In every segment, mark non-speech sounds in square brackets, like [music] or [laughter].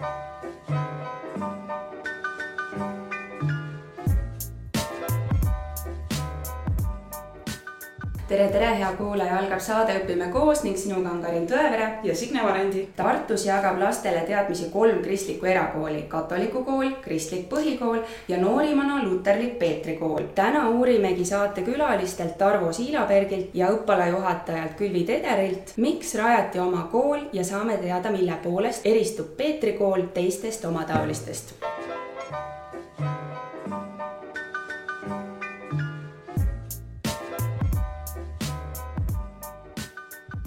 Thank you. Tere, tere, hea kuulaja, algab saade Õpime koos ning sinuga on Karin Tõevere ja Signe Varendi. Tartus jagab lastele teadmisi kolm kristlikku erakooli, katoliku kool, kristlik põhikool ja noorimana luterlik Peetri kool. täna uurimegi saatekülalistelt Tarvo Siilabergilt ja õppealajuhatajalt Külvi Tederilt, miks rajati oma kool ja saame teada, mille poolest eristub Peetri kool teistest omataolistest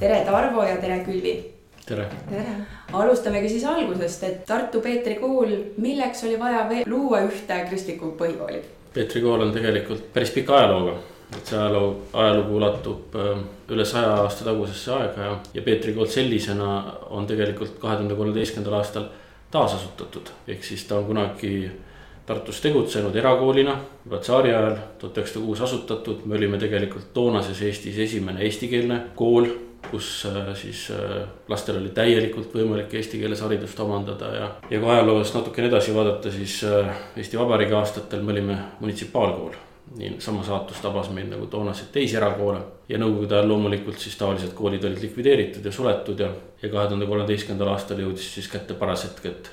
tere, Tarvo ja tere, Külvi. tere. tere. alustamegi siis algusest, et Tartu Peetri kool, milleks oli vaja luua ühte kristlikku põhikooli? Peetri kool on tegelikult päris pika ajalooga, et see ajaloo, ajalugu ulatub äh, üle saja aasta tagusesse aega ja, ja Peetri kool sellisena on tegelikult kahe tuhande kolmeteistkümnendal aastal taasasutatud, ehk siis ta on kunagi Tartus tegutsenud erakoolina juba tsaari ajal, tuhat üheksasada kuus asutatud, me olime tegelikult toonases Eestis esimene eestikeelne kool kus äh, siis äh, lastel oli täielikult võimalik eesti keeles haridust omandada ja, ja kui ajaloos natukene edasi vaadata, siis äh, Eesti Vabariigi aastatel me olime munitsipaalkool. nii sama saatus tabas meid nagu toonaseid teisi erakoole ja nõukogude ajal loomulikult siis taolised koolid olid likvideeritud ja suletud ja, ja kahe tuhande kolmeteistkümnendal aastal jõudis siis kätte paras hetk, et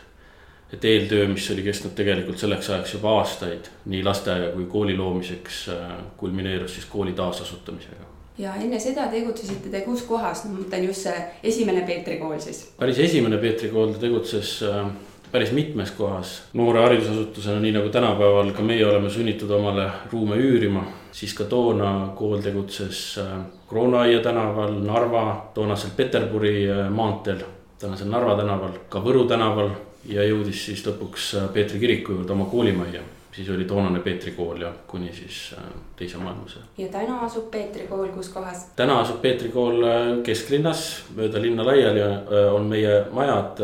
et eeltöö, mis oli kestnud tegelikult selleks ajaks juba aastaid, nii lasteaia kui kooli loomiseks, kulmineerus siis kooli taasasutamisega ja enne seda tegutsesite te kus kohas, ma mõtlen just see esimene Peetri kool siis? päris esimene Peetri kool tegutses äh, päris mitmes kohas. noore haridusasutusena, nii nagu tänapäeval ka meie oleme sunnitud omale ruume üürima, siis ka toona kool tegutses äh, Kroonaaia tänaval, Narva, toonasel Peterburi äh, maanteel, tänasel Narva tänaval, ka Võru tänaval ja jõudis siis lõpuks Peetri kiriku juurde oma koolimajja siis oli toonane Peetri kool ja kuni siis äh, teise maailmasõja. ja täna asub Peetri kool kus kohas? täna asub Peetri kool äh, kesklinnas, mööda linna laiali äh, on meie majad.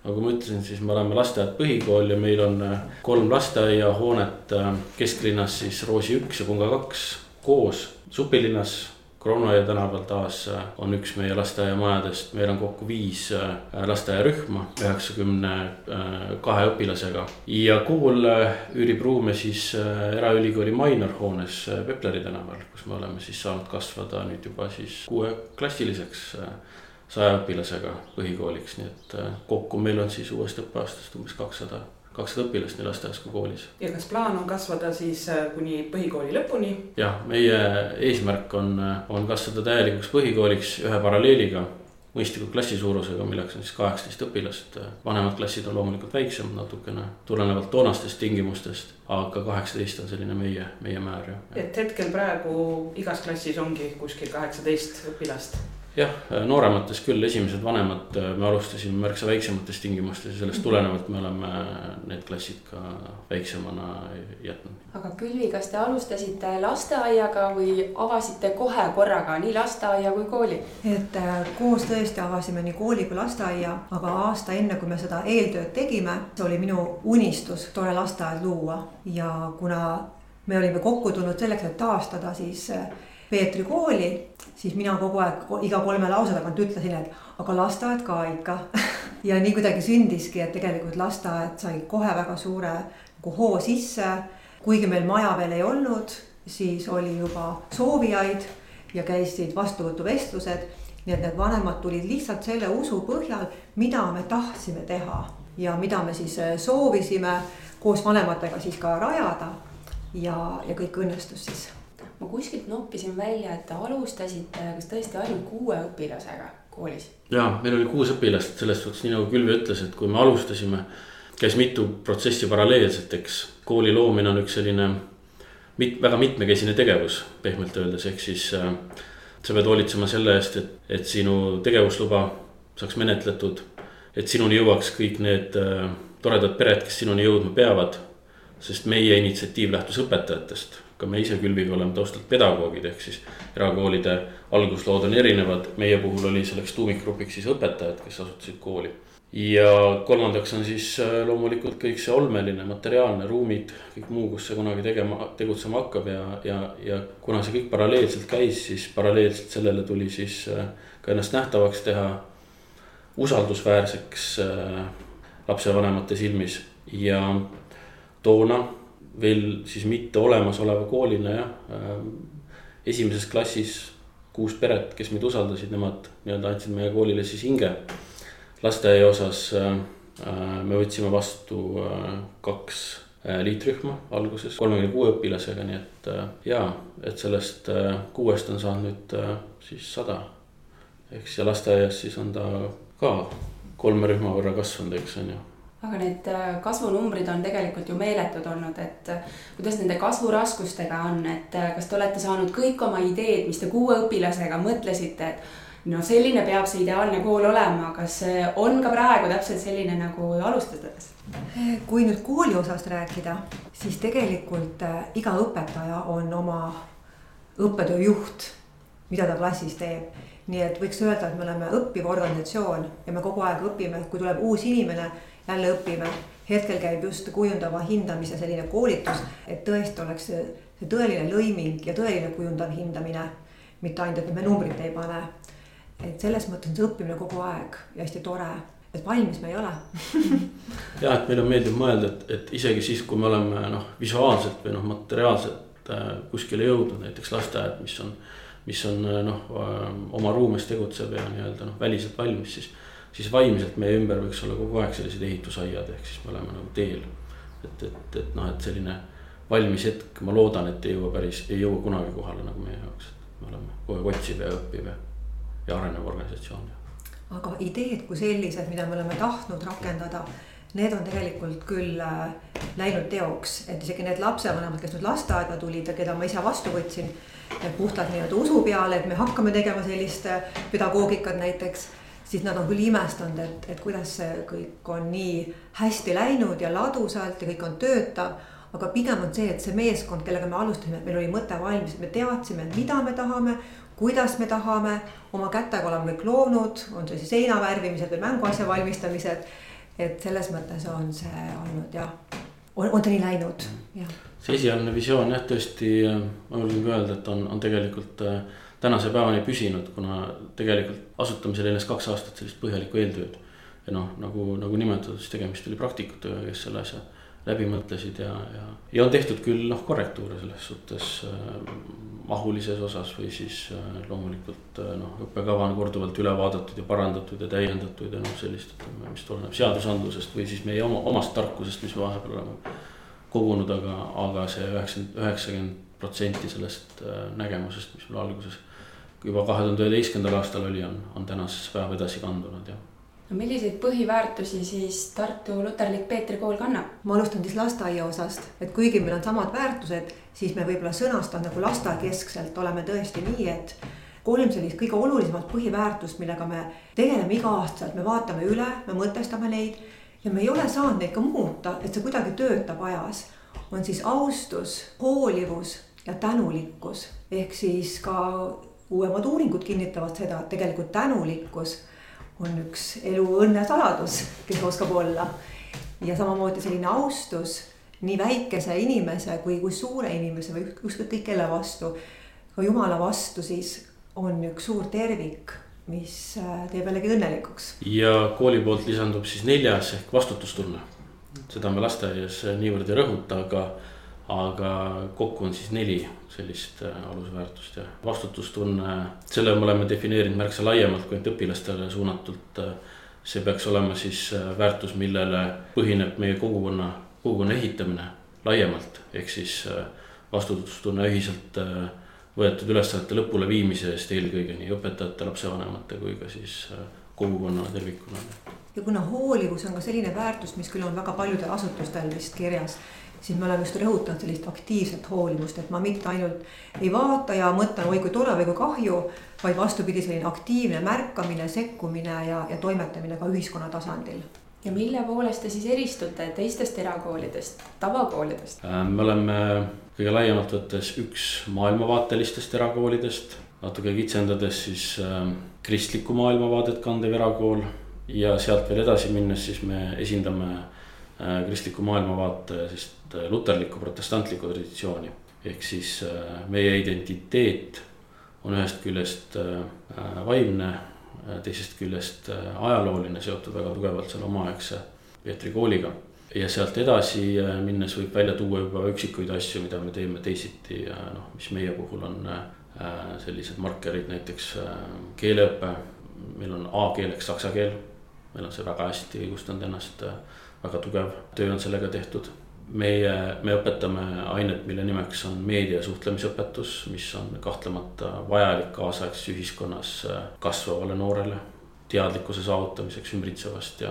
nagu ma ütlesin, siis me oleme lasteaed, põhikool ja meil on kolm lasteaiahoonet kesklinnas siis Roosi üks ja Punga kaks koos. supilinnas Kronoja tänaval taas äh, on üks meie lasteaiamajadest, meil on kokku viis äh, lasteaiarühma üheksakümne äh, kahe õpilasega. ja kool üürib ruume siis Eraülikooli Mainor hoones Pepleri tänaval, kus me oleme siis saanud kasvada nüüd juba siis kuueklassiliseks saja õpilasega põhikooliks, nii et kokku meil on siis uuest õppeaastast umbes kakssada kakssada õpilast nii lasteaias kui koolis. ja kas plaan on kasvada siis äh, kuni põhikooli lõpuni? jah, meie eesmärk on, äh, on kasvada täielikuks põhikooliks ühe paralleeliga mõistliku klassi suurusega, milleks on siis kaheksateist õpilast. vanemad klassid on loomulikult väiksemad natukene, tulenevalt toonastest tingimustest, aga kaheksateist on selline meie, meie määr jah. et hetkel praegu igas klassis ongi kuskil kaheksateist õpilast jah, nooremates küll, esimesed vanemad, me alustasime märksa väiksemates tingimustes ja sellest tulenevalt me oleme need klassid ka väiksemana jätnud. aga Külvi, kas te alustasite lasteaiaga või avasite kohe korraga nii lasteaia kui kooli? et äh, koos tõesti avasime nii kooli kui lasteaia, aga aasta enne, kui me seda eeltööd tegime, see oli minu unistus tore lasteaed luua ja kuna me olime kokku tulnud selleks, et taastada siis äh, Peetri kooli, siis mina kogu aeg iga kolme lause tagant ütlesin, et aga lasteaed ka ikka [laughs] ja nii kuidagi sündiski, et tegelikult lasteaed sai kohe väga suure nagu hoo sisse. kuigi meil maja veel ei olnud, siis oli juba soovijaid ja käisid vastuvõtuvestlused. nii et need vanemad tulid lihtsalt selle usu põhjal, mida me tahtsime teha ja mida me siis äh, soovisime koos vanematega siis ka rajada. ja, ja kõik õnnestus siis ma kuskilt noppisin välja, et te alustasite kas tõesti ainult kuue õpilasega koolis? ja meil oli kuus õpilast, selles suhtes nii nagu Külvi ütles, et kui me alustasime, käis mitu protsessi paralleelselt, eks kooli loomine on üks selline mit, väga mitmekesine tegevus, pehmelt öeldes, ehk siis äh, sa pead hoolitsema selle eest, et, et sinu tegevusluba saaks menetletud. et sinuni jõuaks kõik need äh, toredad pered, kes sinuni jõudma peavad. sest meie initsiatiiv lähtus õpetajatest ka me ise Külviga oleme taustalt pedagoogid, ehk siis erakoolide alguslood on erinevad, meie puhul oli selleks tuumikgrupiks siis õpetajad, kes asutasid kooli. ja kolmandaks on siis äh, loomulikult kõik see olmeline, materiaalne, ruumid, kõik muu, kus see kunagi tegema, tegutsema hakkab ja, ja, ja kuna see kõik paralleelselt käis, siis paralleelselt sellele tuli siis äh, ka ennast nähtavaks teha, usaldusväärseks äh, lapsevanemate silmis ja toona veel siis mitte olemasoleva koolina jah. esimeses klassis kuus peret, kes meid usaldasid, nemad nii-öelda andsid meie koolile siis hinge. lasteaia osas me võtsime vastu kaks liitrühma alguses kolmekümne kuue õpilasega, nii et ja, et sellest kuuest on saanud nüüd siis sada. eks ja lasteaias siis on ta ka kolme rühma võrra kasvanud, eks on ju aga need äh, kasvunumbrid on tegelikult ju meeletud olnud, et äh, kuidas nende kasvuraskustega on, et äh, kas te olete saanud kõik oma ideed, mis te kuue õpilasega mõtlesite, et no selline peab see ideaalne kool olema, kas on ka praegu täpselt selline nagu alustades? kui nüüd kooli osast rääkida, siis tegelikult iga õpetaja on oma õppetöö juht, mida ta klassis teeb nii et võiks öelda, et me oleme õppiv organisatsioon ja me kogu aeg õpime, kui tuleb uus inimene jälle õpime. hetkel käib just kujundava hindamise selline koolitus, et tõesti oleks see, see tõeline lõiming ja tõeline kujundav hindamine. mitte ainult, et me numbrit ei pane. et selles mõttes on see õppimine kogu aeg ja hästi tore, et valmis me ei ole [laughs] ja, et meile meeldib mõelda, et, et isegi siis, kui me oleme noh, visuaalselt või noh, materiaalselt äh, kuskile jõudnud, näiteks lasteaed, mis on mis on noh, oma ruumes tegutsev ja nii-öelda noh, väliselt valmis, siis siis vaimselt meie ümber võiks olla kogu aeg sellised ehitusaiad, ehk siis me oleme nagu teel. et, et, et noh, et selline valmis hetk, ma loodan, et ei jõua päris, ei jõua kunagi kohale nagu meie jaoks, et me oleme kogu aeg otsiv ja õppiv ja, ja arenev organisatsioon. aga ideed kui sellised, mida me oleme tahtnud rakendada need on tegelikult küll äh, läinud teoks, et isegi need lapsevanemad, kes nüüd lasteaeda tulid ja keda ma ise vastu võtsin. puhtalt nii-öelda usu peale, et me hakkame tegema sellist äh, pedagoogikat näiteks siis nad on küll imestanud, et, et kuidas see kõik on nii hästi läinud ja ladusalt ja kõik on töötav. aga pigem on see, et see meeskond, kellega me alustasime, et meil oli mõte valmis, me teadsime, mida me tahame, kuidas me tahame, oma kätega oleme kõik loonud, on see siis seina värvimised või mänguasja valmistamised. et selles mõttes on see olnud jah, on, on ta nii läinud, jah. see esialgne visioon jah, tõesti, ma julgen ka öelda, et on, on tegelikult äh, tänase päevani püsinud, kuna tegelikult asutamisel eelnes kaks aastat sellist põhjalikku eeltööd. ja noh, nagu, nagu nimetatud, siis tegemist oli praktikutega, kes selle asja läbi mõtlesid ja, ja, ja on tehtud küll noh, korrektuure selles suhtes äh, mahulises osas või siis äh, loomulikult äh, noh, õppekava on korduvalt üle vaadatud ja parandatud ja täiendatud ja noh, sellist, ütleme, mis tuleneb seadusandlusest või siis meie oma, omast tarkusest, mis vahepeal oleme kogunud, aga, aga see üheksakümmend, üheksakümmend protsenti sellest äh, nägemusest, mis meil alguses juba kahe tuhande üheteistkümnendal aastal oli, on, on tänasesse päeva edasi kandunud jah no milliseid põhiväärtusi siis Tartu Luterlik Peetri kool kannab? ma alustan siis lasteaia osast, et kuigi meil on samad väärtused, siis me võib-olla sõnastame nagu lasteaiakeskselt oleme tõesti nii, et kolm sellist kõige olulisemat põhiväärtust, millega me tegeleme iga-aastaselt, me vaatame üle, me mõtestame neid ja me ei ole saanud neid ka muuta, et see kuidagi töötab ajas. on siis austus, hoolivus ja tänulikkus ehk siis ka uuemad uuringud kinnitavad seda, et tegelikult tänulikkus on üks elu õnne saladus, kes oskab olla. ja samamoodi selline austus nii väikese inimese kui, kui suure inimese või ükskõik kelle vastu, ka jumala vastu, siis on üks suur tervik, mis äh, teeb jällegi õnnelikuks. ja kooli poolt lisandub siis neljas ehk vastutustunne. seda me lasteaias niivõrd ei rõhuta, aga aga kokku on siis neli sellist äh, alusväärtust ja vastutustunne, selle me oleme defineerinud märksa laiemalt kui ainult õpilastele suunatult. see peaks olema siis äh, väärtus, millele põhineb meie kogukonna, kogukonna ehitamine laiemalt, ehk siis äh, vastutustunne ühiselt võetud ülesannete lõpule viimise eest eelkõige nii õpetajate, lapsevanemate kui ka siis kogukonnale tervikuna. ja kuna hoolivus on ka selline väärtus, mis küll on väga paljudel asutustel vist kirjas siis me oleme just rõhutanud sellist aktiivset hoolivust, et ma mitte ainult ei vaata ja mõtlen, oi kui tore või kui kahju, vaid vastupidi, selline aktiivne märkamine, sekkumine ja, ja toimetamine ka ühiskonna tasandil. ja mille poolest te siis eristute teistest erakoolidest, tavakoolidest? Äh, me oleme kõige laiemalt võttes üks maailmavaatelistest erakoolidest, natuke kitsendades siis äh, kristlikku maailmavaadet kandev erakool ja sealt veel edasi minnes, siis me esindame äh, kristliku maailmavaate siis luterlikku protestantlikku traditsiooni. ehk siis äh, meie identiteet on ühest küljest äh, vaimne, teisest küljest ajalooline, seotud väga tugevalt selle omaaegse Peetri kooliga. ja sealt edasi minnes võib välja tuua juba üksikuid asju, mida me teeme teisiti ja noh, mis meie puhul on sellised markerid, näiteks keeleõpe. meil on A-keeleks saksa keel, meil on see väga hästi õigustanud ennast, väga tugev töö on sellega tehtud meie, me õpetame ainet, mille nimeks on meedia suhtlemisõpetus, mis on kahtlemata vajalik kaasaegses ühiskonnas äh, kasvavale noorele. teadlikkuse saavutamiseks ümbritsevast ja,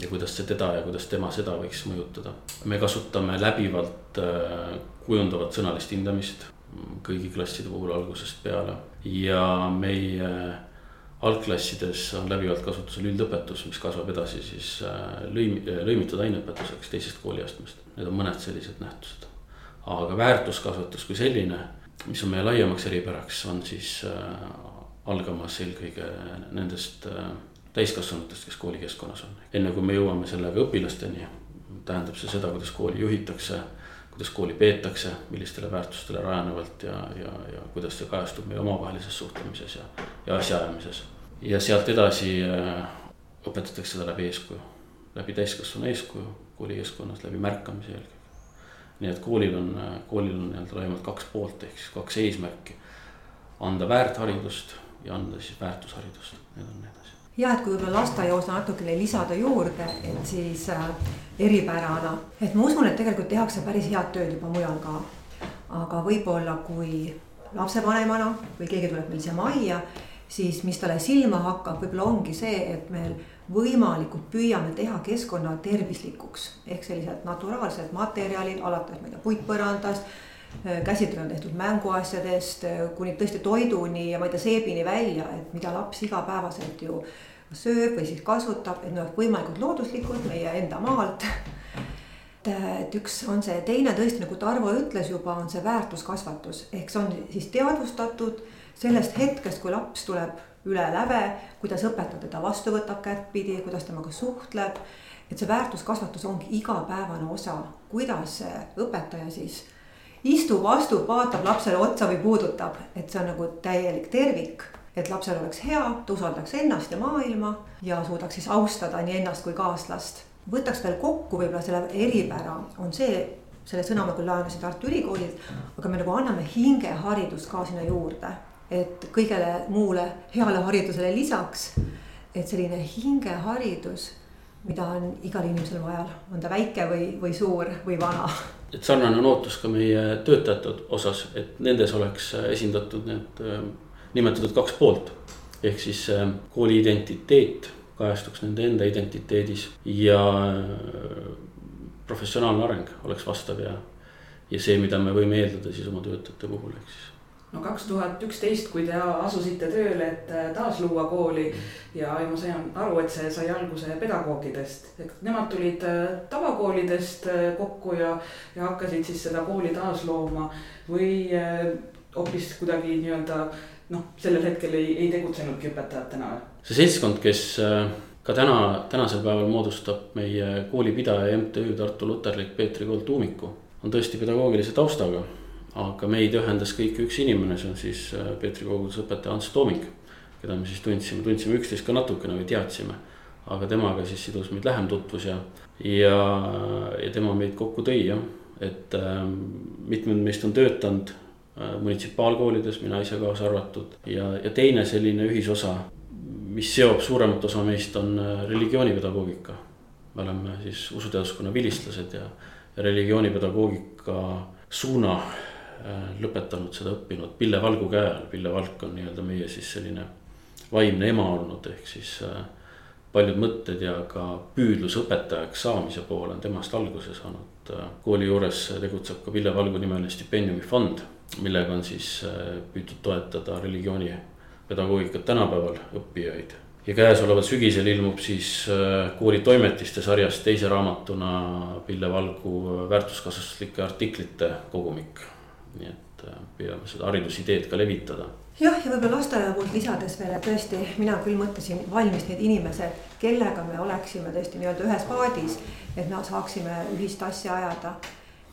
ja kuidas see teda ja kuidas tema seda võiks mõjutada. me kasutame läbivalt äh, kujundavat sõnalist hindamist kõigi klasside puhul algusest peale ja meie algklassides on läbivalt kasutusel üldõpetus, mis kasvab edasi siis äh, lõim-, lõimitud aineõpetuseks teisest kooliastmest. Need on mõned sellised nähtused. aga väärtuskasvatus kui selline, mis on meie laiemaks eripäraks, on siis äh, algamas eelkõige nendest äh, täiskasvanutest, kes koolikeskkonnas on. enne kui me jõuame sellega õpilasteni, tähendab see seda, kuidas kooli juhitakse, kuidas kooli peetakse, millistele väärtustele rajanevalt ja, ja, ja kuidas see kajastub meie omavahelises suhtlemises ja, ja asjaajamises ja sealt edasi äh, õpetatakse seda läbi eeskuju, läbi täiskasvanu eeskuju koolikeskkonnas, läbi märkamise eelkõige. nii et koolil on, äh, koolil on nii-öelda laiemalt kaks poolt ehk siis kaks eesmärki. anda väärtharidust ja anda siis väärtusharidust, need on need asjad. ja et kui võib-olla lasteaiaosa natukene lisada juurde, et siis äh, eripärana, et ma usun, et tegelikult tehakse päris head tööd juba mujal ka. aga võib-olla kui lapsevanemana või keegi tuleb meil siia majja siis mis talle silma hakkab, võib-olla ongi see, et me võimalikult püüame teha keskkonna tervislikuks. ehk sellised naturaalsed materjalid, alates, ma ei tea, puitpõrandast, käsitöö on tehtud mänguasjadest kuni tõesti toiduni ja ma ei tea, seebini välja, et mida laps igapäevaselt ju sööb või siis kasutab, et oleks võimalikult looduslikud meie enda maalt et üks on see, teine tõesti nagu Tarvo ütles juba, on see väärtuskasvatus ehk see on siis teadvustatud sellest hetkest, kui laps tuleb üle läve, kuidas õpetaja teda vastu võtab kättpidi, kuidas temaga suhtleb. et see väärtuskasvatus ongi igapäevane osa, kuidas õpetaja siis istub, astub, vaatab lapsele otsa või puudutab, et see on nagu täielik tervik et lapsel oleks hea, ta usaldaks ennast ja maailma ja suudaks siis austada nii ennast kui kaaslast. võtaks veel kokku võib-olla selle eripära on see, selle sõna ma küll laenasin Tartu Ülikoolilt, aga me nagu anname hingeharidust ka sinna juurde et kõigele muule heale haridusele lisaks, et selline hingeharidus, mida on igal inimesel vaja, on ta väike või, või suur või vana. et sarnane on ootus ka meie töötajate osas, et nendes oleks esindatud need äh, nimetatud kaks poolt. ehk siis äh, kooli identiteet kajastuks nende enda identiteedis ja äh, professionaalne areng oleks vastav ja, ja see, mida me võime eeldada siis oma töötajate puhul, ehk siis no kaks tuhat üksteist, kui te asusite tööle, et äh, taasluua kooli ja, ja ma sain aru, et see sai alguse pedagoogidest, et nemad tulid äh, tavakoolidest äh, kokku ja, ja hakkasid siis seda kooli taaslooma või hoopis kuidagi nii-öelda noh, sellel hetkel ei, ei tegutsenudki õpetajatena. Või? see seltskond, kes ka täna, tänasel päeval moodustab meie koolipidaja MTÜ Tartu Luterlik Peetri Kool Tuumiku, on tõesti pedagoogilise taustaga aga meid ühendas kõiki üks inimene, see on siis äh, Peetri koguduse õpetaja Ants Tooming. keda me siis tundsime, tundsime üksteist ka natukene või teadsime. aga temaga siis sidus meid lähem tutvus ja, ja, ja tema meid kokku tõi jah. et äh, mitmed meist on töötanud äh, munitsipaalkoolides, mina ise kaasa arvatud. ja, ja teine selline ühisosa, mis seob suuremat osa meist, on äh, religioonipedagoogika. me oleme siis usuteaduskonna vilistlased ja, ja religioonipedagoogika suuna lõpetanud seda õppinud Pille Valgu käe all, Pille Valk on nii-öelda meie siis selline vaimne ema olnud, ehk siis äh, paljud mõtted ja ka püüdlus õpetajaks saamise poole on temast alguse saanud. Äh, kooli juures tegutseb ka Pille Valgu nimeline stipendiumifond, millega on siis püütud toetada religiooni pedagoogikat tänapäeval õppijaid. ja käesoleval sügisel ilmub siis kooli toimetiste sarjas teise raamatuna Pille Valgu väärtuskasvatuslike artiklite kogumik nii et äh, püüame seda haridusideed ka levitada. jah, ja võib-olla lasteaia poolt lisades veel, et tõesti, mina küll mõtlesin valmis need inimesed, kellega me oleksime tõesti nii-öelda ühes paadis, et me saaksime ühist asja ajada.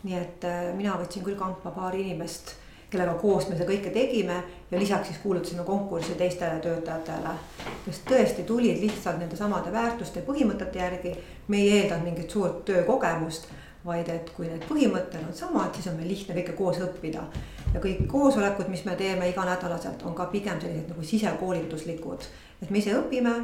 nii et äh, mina võtsin küll kampa paari inimest, kellega koos me seda kõike tegime ja lisaks siis kuulutasime konkursi teistele töötajatele, kes tõesti tulid lihtsalt nende samade väärtuste põhimõtete järgi. me ei eeldanud mingit suurt töökogemust, vaid et kui need põhimõtted on samad, siis on meil lihtne kõike koos õppida. ja kõik koosolekud, mis me teeme iganädalaselt, on ka pigem sellised nagu sisekoolituslikud, et me ise õpime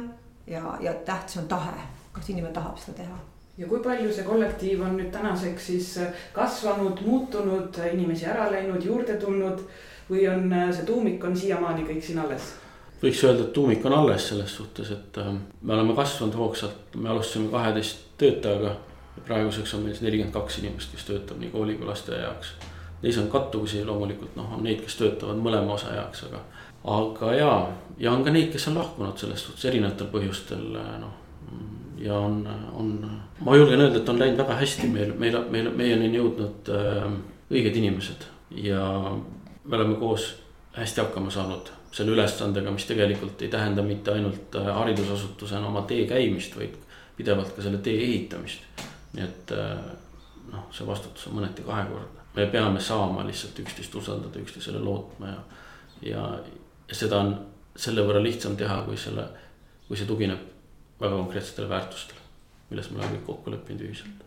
ja, ja tähtis on tahe, kas inimene tahab seda teha ja kui palju see kollektiiv on nüüd tänaseks siis kasvanud, muutunud, inimesi ära läinud, juurde tulnud või on see tuumik on siiamaani kõik siin alles? võiks öelda, et tuumik on alles selles suhtes, et äh, me oleme kasvanud hoogsalt, me alustasime kaheteist töötajaga. Praeguseks on meil siis nelikümmend kaks inimest, kes töötab nii kooli kui lasteaia jaoks. Neis on kattuvusi loomulikult, noh, on neid, kes töötavad mõlema osa jaoks, aga, aga ja, ja on ka neid, kes on lahkunud selles suhtes erinevatel põhjustel, noh ja on, on, ma julgen öelda, et on läinud väga hästi, meil, meil, meil, meieni on jõudnud äh, õiged inimesed ja me oleme koos hästi hakkama saanud selle ülesandega, mis tegelikult ei tähenda mitte ainult äh, haridusasutusena oma tee käimist, vaid pidevalt ka selle tee ehitamist. Nii et äh, noh, see vastutus on mõneti kahekordne, me peame saama lihtsalt üksteist usaldada, üksteisele lootma ja, ja, ja seda on selle võrra lihtsam teha, kui selle, kui see tugineb väga konkreetsetele väärtustele, milles me oleme kõik kokku leppinud ühiselt.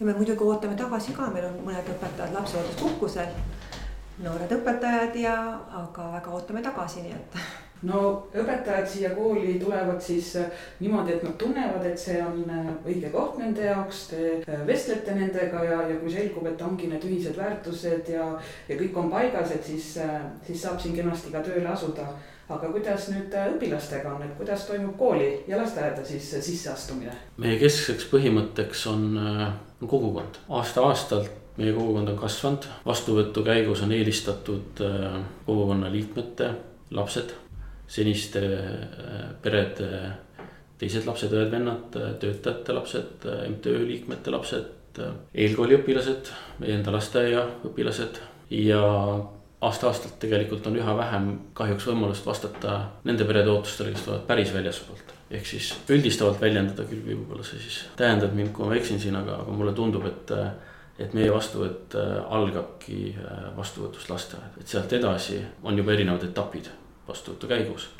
ja me muidugi ootame tagasi ka, meil on mõned õpetajad lapsehoolduspuhkusel, noored õpetajad ja, aga väga ootame tagasi, nii et [laughs] no õpetajad siia kooli tulevad siis äh, niimoodi, et nad tunnevad, et see on äh, õige koht nende jaoks, te äh, vestlete nendega ja, ja kui selgub, et ongi need ühised väärtused ja, ja kõik on paigas, et siis, siis saab siin kenasti ka tööle asuda. Aga kuidas nüüd õpilastega on, et kuidas toimub kooli ja lasteaeda siis sisseastumine? meie keskseks põhimõtteks on kogukond, aasta-aastalt meie kogukond on kasvanud, vastuvõtu käigus on eelistatud kogukonna liikmete lapsed, seniste perede teised lapsed, õed-vennad, töötajate lapsed, MTÜ liikmete lapsed, eelkooliõpilased, meie enda lasteaiaõpilased ja aasta-aastalt tegelikult on üha vähem kahjuks võimalust vastata nende perede ootustele, kes tulevad päris väljaspoolt. ehk siis üldistavalt väljendada küll võib-olla see siis tähendab mind, kui ma eksin siin, aga, aga mulle tundub, et. et meie vastuvõtt äh, algabki äh, vastuvõtust lasteaeda, et sealt edasi on juba erinevad etapid vastuvõtu käigus.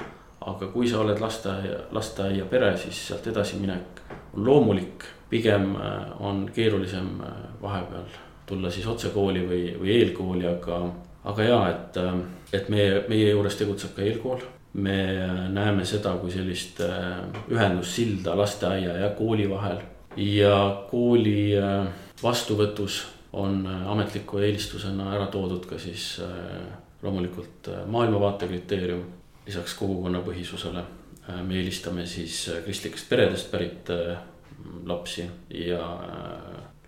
aga kui sa oled lasteaia, lasteaia pere, siis sealt edasiminek on loomulik, pigem äh, on keerulisem vahepeal tulla siis otsekooli või, või eelkooli, aga aga ja, et, äh, et meie, meie juures tegutseb ka eelkool. me näeme seda kui sellist äh, ühendussilda lasteaia ja kooli vahel ja kooli äh, vastuvõtus on ametliku eelistusena ära toodud ka siis loomulikult maailmavaate kriteerium lisaks kogukonnapõhisusele. me eelistame siis kristlikest peredest pärit lapsi ja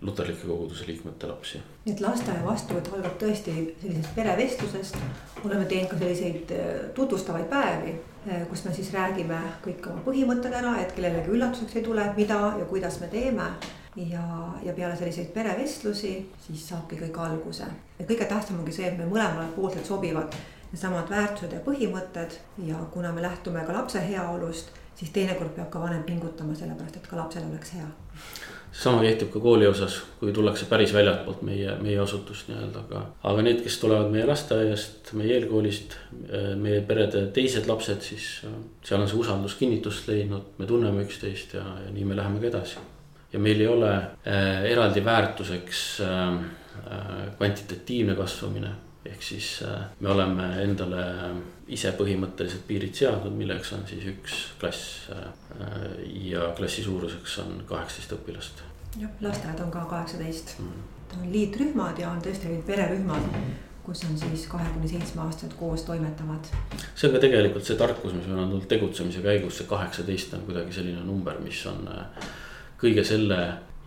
luterlike koguduse liikmete lapsi. nii et lasteaia vastuvõtt algab tõesti sellisest perevestlusest. oleme teinud ka selliseid äh, tutvustavaid päevi, äh, kus me siis räägime kõik oma põhimõtted ära, et kellelegi üllatuseks ei tule, mida ja kuidas me teeme. Ja, ja peale selliseid perevestlusi, siis saabki kõik alguse. ja kõige tähtsam ongi see, et me mõlemale pooltelt sobivad needsamad väärtused ja põhimõtted ja kuna me lähtume ka lapse heaolust, siis teinekord peab ka vanem pingutama, sellepärast et ka lapsel oleks hea sama kehtib ka kooli osas, kui tullakse päris väljastpoolt meie, meie asutust nii-öelda, aga. aga need, kes tulevad meie lasteaiast, meie eelkoolist, meie perede teised lapsed, siis äh, seal on see usaldus kinnitust leidnud, me tunneme üksteist ja, ja nii me läheme ka edasi. Ja meil ei ole äh, eraldi väärtuseks äh, äh, kvantitatiivne kasvamine ehk siis äh, me oleme endale ise põhimõtteliselt piirid seadnud, milleks on siis üks klass. Äh, ja klassi suuruseks on kaheksateist õpilast. jah, lasteaed on ka kaheksateist mm., on liitrühmad ja on tõesti pererühmad mm kus on siis kahe kuni seitsme aastased koos toimetavad. see on ka tegelikult see tarkus, mis meil on tulnud tegutsemise käigus, see kaheksateist on kuidagi selline number, mis on äh, kõige selle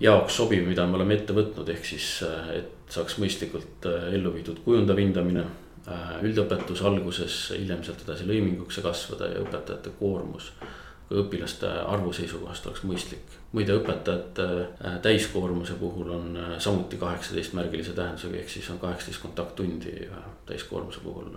jaoks sobiv, mida me oleme ette võtnud, ehk siis, et saaks mõistlikult äh, ellu viidud kujundav hindamine. Äh, üldõpetus alguses, hiljem sealt edasi lõiminguks kasvada ja õpetajate koormus ka õpilaste arvu seisukohast oleks mõistlik. muide, õpetajate äh, täiskoormuse puhul on samuti kaheksateist märgilise tähendusega, ehk siis on kaheksateist kontakttundi täiskoormuse puhul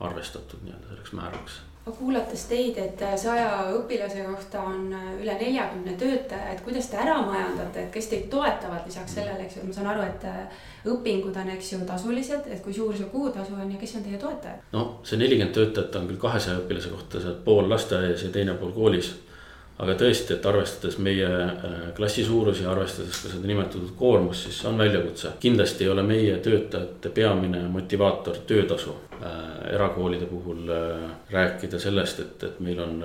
arvestatud nii-öelda selleks määraks kuulates teid, et saja õpilase kohta on üle neljakümne töötaja, et kuidas te ära majandate, et kes teid toetavad lisaks sellele, eks ju, ma saan aru, et õpingud on, eks ju, tasulised, et kui suur see kuutasu on ja kes on teie toetajad? no see nelikümmend töötajat on küll kahesaja õpilase kohta, seal pool lasteaias ja teine pool koolis aga tõesti, et arvestades meie äh, klassi suurusi arvestades ka seda nimetatud koormust, siis on väljakutse. kindlasti ei ole meie töötajate peamine motivaator töötasu. Äh, erakoolide puhul äh, rääkida sellest, et, et meil on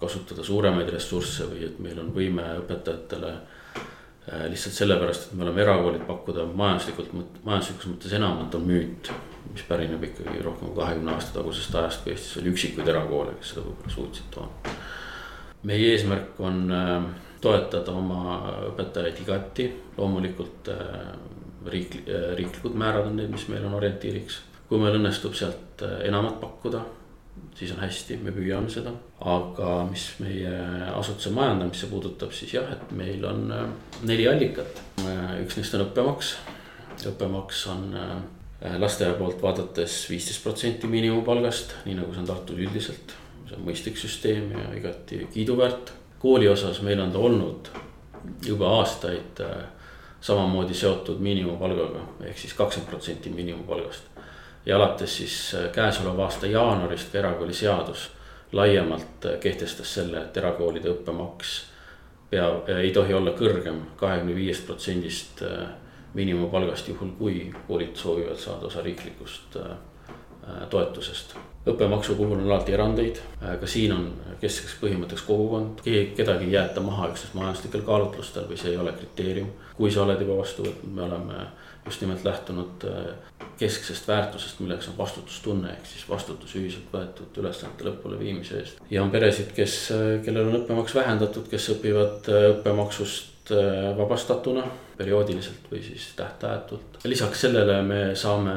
kasutada suuremaid ressursse või et meil on võime õpetajatele lihtsalt sellepärast, et me oleme erakoolid pakkuda majanduslikult, majanduslikus mõttes enamat on müüt. mis pärineb ikkagi rohkem kui kahekümne aasta tagusest ajast, kui Eestis oli üksikuid erakoole, kes seda võib-olla suutsid toona meie eesmärk on äh, toetada oma õpetajaid igati, loomulikult äh, riik, äh, riiklikud määrad on need, mis meil on orientiiriks. kui meil õnnestub sealt enamat pakkuda, siis on hästi, me püüame seda. aga mis meie asutuse majandamisse puudutab, siis jah, et meil on neli allikat. üks neist on õppemaks. õppemaks on lasteaia poolt vaadates viisteist protsenti miinimumpalgast, nii nagu see on Tartul üldiselt see on mõistlik süsteem ja igati kiiduväärt. kooli osas meil on ta olnud juba aastaid äh, samamoodi seotud miinimumpalgaga ehk siis kakskümmend protsenti miinimumpalgast. ja alates siis äh, käesoleva aasta jaanuarist ka erakooliseadus laiemalt äh, kehtestas selle, et erakoolide õppemaks peab, ei tohi olla kõrgem kahekümne viiest protsendist miinimumpalgast, juhul kui koolid soovivad saada osa riiklikust toetusest õppemaksu puhul on alati erandeid, ka siin on keskseks põhimõtteks kogukond, kedagi ei jäeta maha üksnes majanduslikel kaalutlustel või see ei ole kriteerium. kui sa oled juba vastu võtnud, me oleme just nimelt lähtunud äh, kesksest väärtusest, milleks on vastutustunne, ehk siis vastutus ühiselt võetud ülesannete lõpule viimise eest. ja on peresid, kes, äh, kellel on õppemaks vähendatud, kes õpivad äh, õppemaksust vabastatuna perioodiliselt või siis tähtajatult. lisaks sellele me saame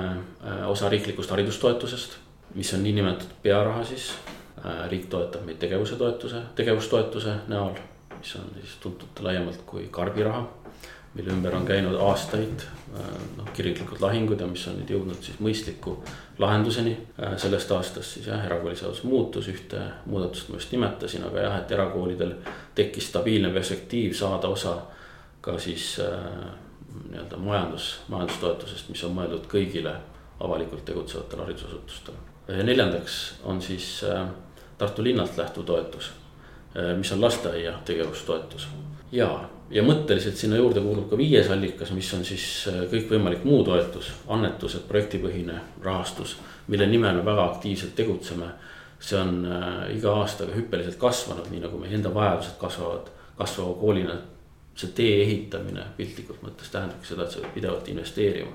osa riiklikust haridustoetusest mis on niinimetatud pearaha siis. Äh, riik toetab meid tegevuse toetuse, tegevustoetuse näol, mis on siis tuntud laiemalt kui karbiraha. mille ümber on käinud aastaid äh, noh, kirglikud lahingud ja mis on nüüd jõudnud siis mõistliku lahenduseni. Äh, sellest aastast siis jah, erakooliseadus muutus, ühte muudatust ma just nimetasin, aga jah, et erakoolidel tekkis stabiilne perspektiiv saada osa ka siis nii-öelda majandus, majandustoetusest, mis on mõeldud kõigile avalikult tegutsevatele haridusasutustele neljandaks on siis äh, Tartu linnalt lähtuv toetus, äh, mis on lasteaia tegevustoetus. ja, ja mõtteliselt sinna juurde kuulub ka viies allikas, mis on siis äh, kõikvõimalik muu toetus, annetused, projektipõhine rahastus, mille nimel me väga aktiivselt tegutseme. see on iga aastaga hüppeliselt kasvanud, nii nagu meie enda vajadused kasvavad, kasvava koolina. see tee ehitamine piltlikult mõttes tähendabki seda, et sa pead pidevalt investeerima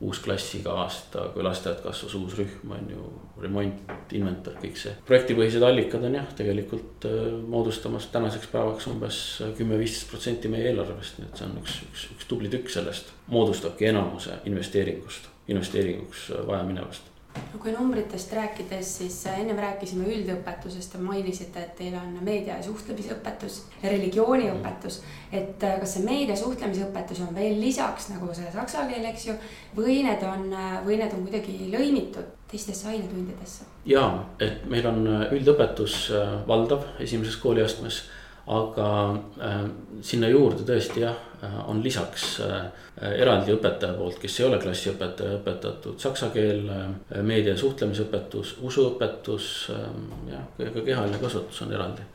uus klass iga aasta, kui lasteaed kasvas, uus rühm on ju, remont, inventar, kõik see. projektipõhised allikad on jah, tegelikult äh, moodustamas tänaseks päevaks umbes kümme-viisteist protsenti meie eelarvest, nii et see on üks, üks, üks tubli tükk sellest. moodustabki enamuse investeeringust, investeeringuks vajaminevast no kui numbritest rääkides, siis äh, ennem rääkisime üldõpetusest ja mainisite, et teil on meedia ja suhtlemisõpetus ja religiooniõpetus. et äh, kas see meedia suhtlemisõpetus on veel lisaks nagu see saksa keel, eks ju, või need on, äh, või need on kuidagi lõimitud teistesse ainetundidesse? ja, et meil on üldõpetus valdav esimeses kooliastmes aga äh, sinna juurde tõesti jah, äh, on lisaks äh, eraldi õpetaja poolt, kes ei ole klassiõpetaja, õpetatud saksa keel meedia suhtlemisõpetus, usuõpetus jah, ka kehaline kasvatus on eraldi.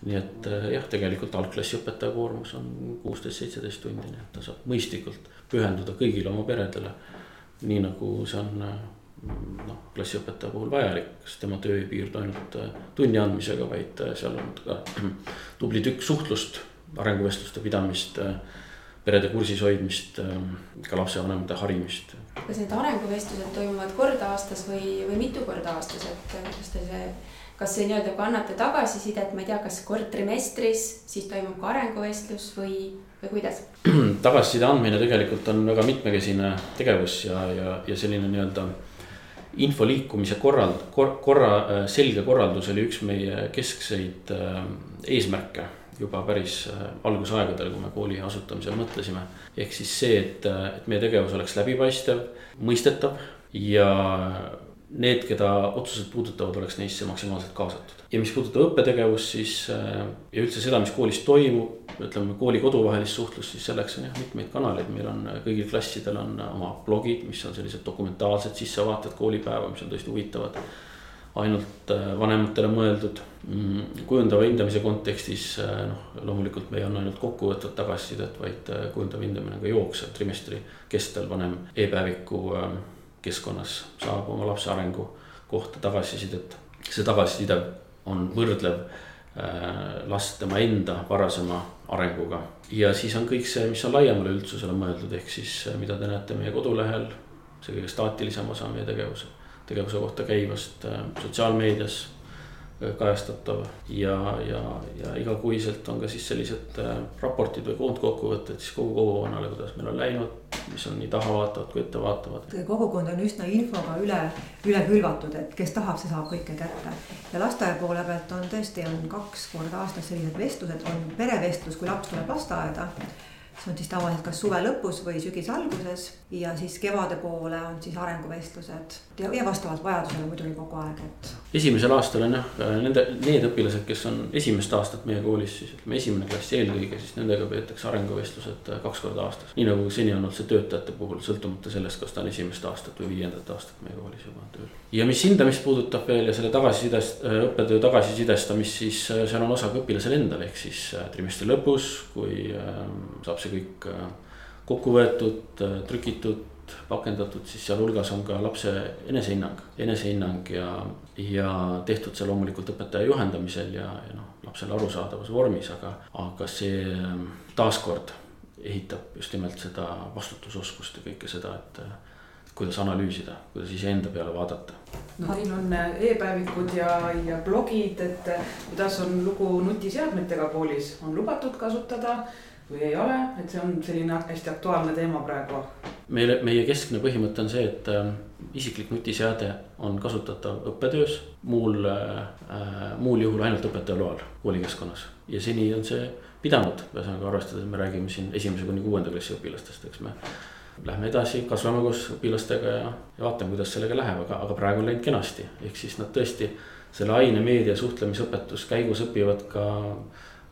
nii et jah, tegelikult algklassi õpetaja koormus on kuusteist, seitseteist tundi, nii et ta saab mõistlikult pühenduda kõigile oma peredele. nii nagu see on noh, klassiõpetaja puhul vajalik, sest tema töö ei piirdu ainult äh, tunni andmisega, vaid äh, seal on ka [clears throat] tubli tükk suhtlust, arenguvestluste pidamist, äh, perede kursis hoidmist, ka lapsevanemate harimist. kas need arenguvestlused toimuvad kord aastas või, või mitu korda aastas, et kas te see, kas see nii-öelda, kui annate tagasisidet, ma ei tea, kas kord trimestris, siis toimub ka arenguvestlus või, või kuidas? [clears throat] tagasiside andmine tegelikult on väga mitmekesine tegevus ja, ja, ja selline nii-öelda info liikumise korrald- kor,, korra, äh, selge korraldus oli üks meie keskseid äh, eesmärke juba päris äh, algusaegadel, kui me kooli asutamisel mõtlesime. ehk siis see, et, et meie tegevus oleks läbipaistev, mõistetav ja need, keda otsused puudutavad, oleks neisse maksimaalselt kaasatud. ja mis puudutab õppetegevust, siis äh, ja üldse seda, mis koolis toimub, ütleme kooli koduvahelist suhtlust, siis selleks on jah mitmeid kanaleid, meil on äh, kõigil klassidel on oma blogid, mis on sellised dokumentaalsed sissevaated koolipäeva, mis on tõesti huvitavad. ainult äh, vanematele mõeldud, mm, kujundava hindamise kontekstis noh, loomulikult me ei anna ainult kokkuvõtvat tagasisidet, vaid kujundav hindamine on ka jooksev trimestri kestel vanem e-päeviku keskkonnas saab oma lapse arengu kohta tagasisidet. see tagasiside on võrdlev äh, last tema enda varasema arenguga. ja siis on kõik see, mis on laiemale üldsusele mõeldud, ehk siis äh, mida te näete meie kodulehel. see kõige staatilisem osa meie tegevuse, tegevuse kohta käivast äh, sotsiaalmeedias kajastatav ja, ja, ja igakuiselt on ka siis sellised raportid või koondkokkuvõtted siis kogu kogukonnale, kuidas meil on läinud. mis on nii tahavaatavad kui ettevaatavad. kogukond on üsna infoga üle, üle külvatud, et kes tahab, see saab kõike kätte. ja lasteaia poole pealt on tõesti, on kaks korda aastas sellised vestlused, on perevestlus, kui laps tuleb lasteaeda see on siis tavaliselt kas suve lõpus või sügise alguses ja siis kevade poole on siis arenguvestlused ja, ja vastavalt vajadusele muidugi kogu aeg, et. esimesel aastal on jah, nende, need õpilased, kes on esimest aastat meie koolis, siis ütleme esimene klass eelkõige, siis nendega peetakse arenguvestlused äh, kaks korda aastas. nii nagu seni on olnud see töötajate puhul, sõltumata sellest, kas ta on esimest aastat või viiendat aastat meie koolis juba tööl. ja mis hindamist puudutab veel ja selle tagasisidest, äh, õppetöö tagasisidestamist, siis äh, seal on osa ka õpilasel endal, ehk siis trimestri lõpus, kui ähm, saab see see kõik äh, kokku võetud, äh, trükitud, pakendatud, siis sealhulgas on ka lapse enesehinnang, enesehinnang ja, ja tehtud see loomulikult õpetaja juhendamisel ja, ja noh, lapsele arusaadavas vormis, aga, aga see ähm, taaskord ehitab just nimelt seda vastutusoskust ja kõike seda, et kuidas analüüsida, kuidas iseenda peale vaadata. no teil on äh, e-päevikud ja, ja blogid, et kuidas on lugu nutiseadmetega koolis, on lubatud kasutada või ei ole, et see on selline hästi aktuaalne teema praegu. meile, meie keskne põhimõte on see, et äh, isiklik nutiseade on kasutatav õppetöös, muul äh,, muul juhul ainult õpetaja loal koolikeskkonnas. ja seni on see pidanud, ühesõnaga arvestades, me räägime siin esimese kuni kuuenda klassi õpilastest, eks me. Lähme edasi, kasvame koos õpilastega ja, ja vaatame, kuidas sellega läheb, aga, aga praegu on läinud kenasti, ehk siis nad tõesti selle aine meedia suhtlemisõpetus käigus õpivad ka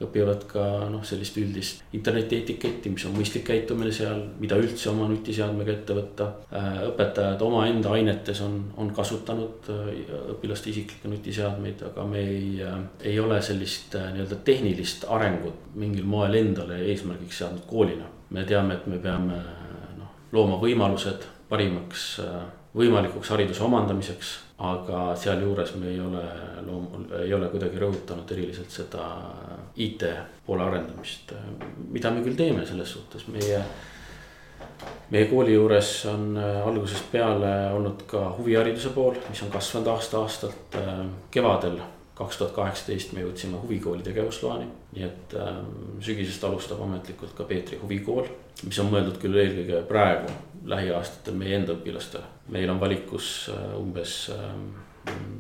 õpivad ka noh, sellist üldist interneti etiketti, mis on mõistlik käitumine seal, mida üldse oma nutiseadmega ette võtta. Äh, õpetajad omaenda ainetes on, on kasutanud äh, õpilaste isiklikke nutiseadmeid, aga me ei, äh, ei ole sellist nii-öelda tehnilist arengut mingil moel endale eesmärgiks seadnud koolina. me teame, et me peame noh, looma võimalused parimaks võimalikuks hariduse omandamiseks aga sealjuures me ei ole loom-, ei ole kuidagi rõhutanud eriliselt seda IT poole arendamist, mida me küll teeme selles suhtes, meie. meie kooli juures on äh, algusest peale olnud ka huvihariduse pool, mis on kasvanud aasta-aastalt. Äh, kevadel kaks tuhat kaheksateist me jõudsime huvikooli tegevusloani, nii et äh, sügisest alustab ametlikult ka Peetri huvikool, mis on mõeldud küll eelkõige praegu lähiaastatel meie enda õpilastele. meil on valikus äh, umbes ähm,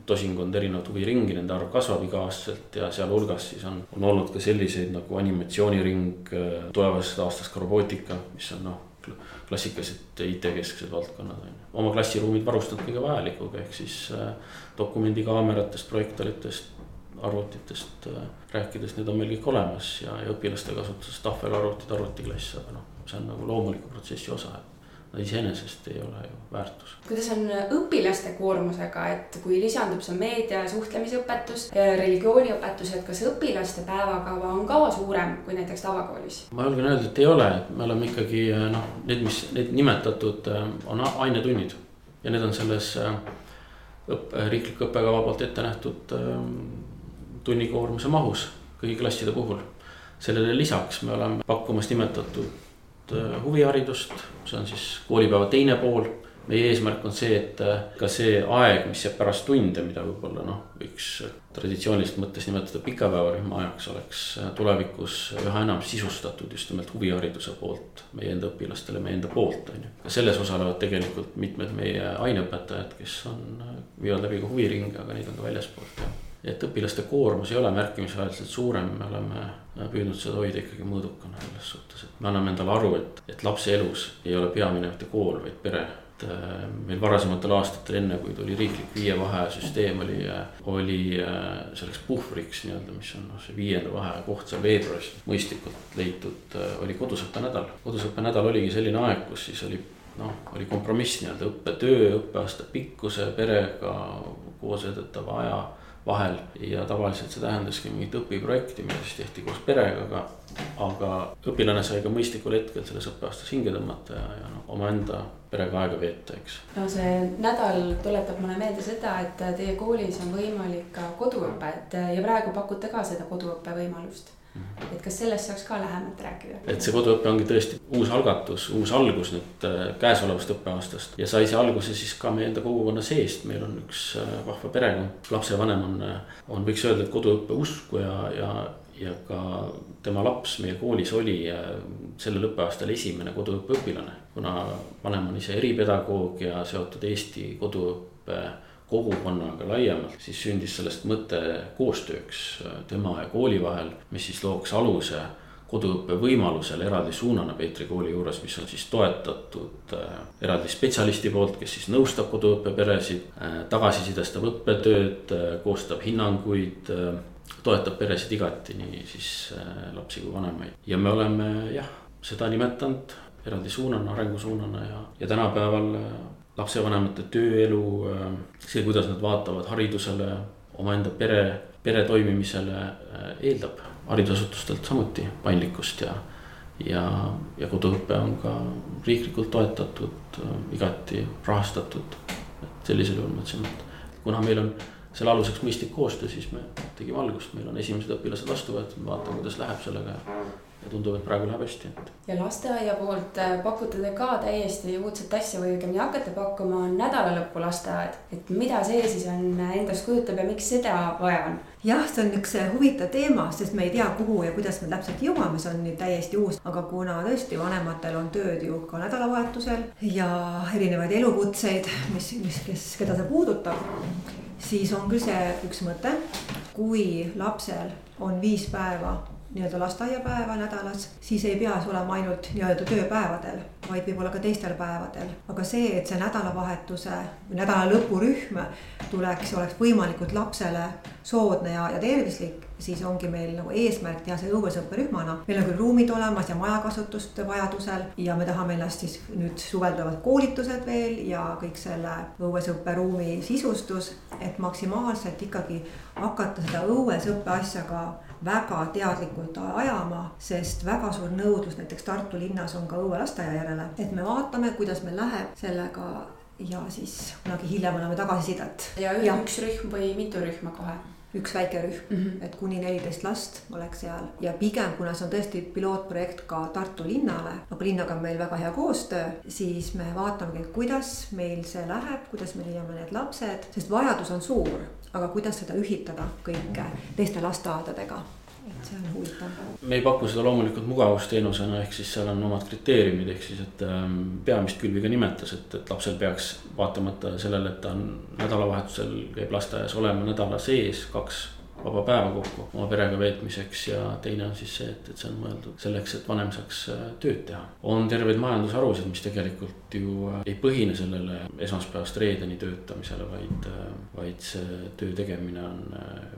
tosinkond erinevat huviringi, nende arv kasvab iga-aastaselt ja sealhulgas siis on, on olnud ka selliseid nagu animatsiooniring, äh, tulevasest aastast ka robootika, mis on noh klassikalised IT-kesksed valdkonnad on ju. oma klassiruumid varustanud kõige vajalikuga, ehk siis äh, dokumendikaameratest, projektoritest, arvutitest äh, rääkides, need on meil kõik olemas ja, ja õpilaste kasutuses tahvelarvutid, arvutiklass, aga noh, see on nagu loomuliku protsessi osa, et iseenesest ei ole ju väärtus. kuidas on õpilaste koormusega, et kui lisandub see meedia ja suhtlemisõpetus, religiooniõpetus, et kas õpilaste päevakava on ka suurem kui näiteks tavakoolis? ma julgen öelda, et ei ole, me oleme ikkagi noh, need, mis need nimetatud äh, on ainetunnid ja need on selles õppe, riikliku õppekava poolt ette nähtud äh, tunnikoormuse mahus kõigi klasside puhul. sellele lisaks me oleme pakkumas nimetatud huviharidust, see on siis koolipäeva teine pool. meie eesmärk on see, et äh, ka see aeg, mis jääb pärast tunde, mida võib-olla noh, võiks traditsiooniliselt mõttes nimetada pikapäevarühma ajaks, oleks äh, tulevikus üha enam sisustatud just nimelt huvihariduse poolt meie enda õpilastele, meie enda poolt on ju. ka selles osalevad tegelikult mitmed meie aineõpetajad, kes on, viivad läbi ka huviringe, aga neid on ka väljaspoolt jah et õpilaste koormus ei ole märkimisväärselt suurem, me oleme püüdnud seda hoida ikkagi mõõdukana selles suhtes, et me anname endale aru, et, et lapse elus ei ole peamine mitte kool, vaid pere. äh, meil varasematel aastatel, enne kui tuli riiklik viie vaheaja süsteem, oli, oli selleks puhvriks nii-öelda, mis on noh, see viienda vaheaja koht seal veebruaris. mõistlikult leitud, oli kodusõppenädal. kodusõppenädal oligi selline aeg, kus siis oli noh, oli kompromiss nii-öelda õppetöö, õppeaasta pikkuse, perega koos veedetava aja vahel ja tavaliselt see tähendaski mingit õpiprojekti, mida siis tehti koos perega, aga. Aga õpilane sai ka mõistlikul hetkel selles õppeaastas hinge tõmmata ja, ja noh, omaenda perega aega veeta, eks. no see nädal tuletab mulle meelde seda, et teie koolis on võimalik ka koduõpet ja praegu pakute ka seda koduõppe võimalust Mhm. et kas sellest saaks ka lähemalt rääkida? et see koduõpe ongi tõesti uus algatus, uus algus nüüd äh, käesolevast õppeaastast ja sai see alguse siis ka meie enda kogukonna seest, meil on üks äh, vahva perekond, lapsevanem on, äh, on, võiks öelda, et koduõppe usku ja, ja ja ka tema laps meie koolis oli sellel õppeaastal esimene koduõppeõpilane, kuna vanem on ise eripedagoog ja seotud Eesti koduõppe kogukonnaga laiemalt, siis sündis sellest mõte koostööks äh, tema ja kooli vahel, mis siis looks aluse koduõppe võimalusele eraldi suunana Peetri kooli juures, mis on siis toetatud äh, eraldi spetsialisti poolt, kes siis nõustab koduõppeperesid äh,, tagasisidestab õppetööd koostab hinnanguid toetab peresid igati, nii siis äh, lapsi kui vanemaid. ja me oleme jah, seda nimetanud eraldi suunana, arengusuunana ja, ja tänapäeval äh, lapsevanemate tööelu, äh, see, kuidas nad vaatavad haridusele, omaenda pere, pere toimimisele, eeldab haridusasutustelt samuti paindlikkust ja. ja, ja koduõpe on ka riiklikult toetatud, igati rahastatud. et sellisel juhul mõtlesime, et kuna meil on selle aluseks mõistlik koostöö, siis me tegime algust, meil on esimesed õpilased vastu võetud, vaatame, kuidas läheb sellega ja tundub, et praegu läheb hästi. ja lasteaia poolt äh, pakute te ka täiesti uudset asja või õigemini hakkate pakkuma, nädalalõpu lasteaed. et mida see siis on endast kujutab ja miks seda vaja on? jah, see on üks äh, huvitav teema, sest me ei tea, kuhu ja kuidas me täpselt jõuame, see on nüüd täiesti uus, aga kuna tõesti vanematel on tööd ju ka nädalavahetusel ja erinevaid elukutseid, mis, mis, kes, keda see puudutab, siis on küll see üks mõte, kui lapsel on viis päeva nii-öelda lasteaiapäeva nädalas, siis ei pea see olema ainult nii-öelda tööpäevadel, vaid võib-olla ka teistel päevadel. aga see, et see nädalavahetuse või nädala lõpurühm tuleks, oleks võimalikult lapsele soodne ja, ja tervislik, siis ongi meil nagu eesmärk teha see õuesõpperühmana. meil on küll ruumid olemas ja majakasutust vajadusel ja me tahame ennast siis nüüd suvel tulevad koolitused veel ja kõik selle õuesõpperuumi sisustus, et maksimaalselt ikkagi hakata seda õuesõppe asja ka väga teadlikult ajama, sest väga suur nõudlus näiteks Tartu linnas on ka õuelasteaia järele, et me vaatame, kuidas meil läheb sellega ja siis kunagi hiljem anname tagasisidet. ja üks rühm või mitu rühma kohe? Üks väike rühm mm, -hmm. et kuni neliteist last oleks seal ja pigem, kuna see on tõesti pilootprojekt ka Tartu linnale, aga linnaga on meil väga hea koostöö, siis me vaatamegi, kuidas meil see läheb, kuidas me leiame need lapsed, sest vajadus on suur, aga kuidas seda ühitada kõike teiste lasteaedadega et see on huvitav. me ei paku seda loomulikult mugavusteenusena, ehk siis seal on omad kriteeriumid, ehk siis, et ähm, peamist Külvi ka nimetas, et, et lapsel peaks vaatamata sellele, et ta on nädalavahetusel käib lasteaias olema nädala sees kaks vaba päeva kokku oma perega veetmiseks ja teine on siis see, et, et see on mõeldud selleks, et vanem saaks äh, tööd teha. on terveid majandusharusid, mis tegelikult ju äh, ei põhine sellele esmaspäevast reedeni töötamisele, vaid, äh, vaid see töö tegemine on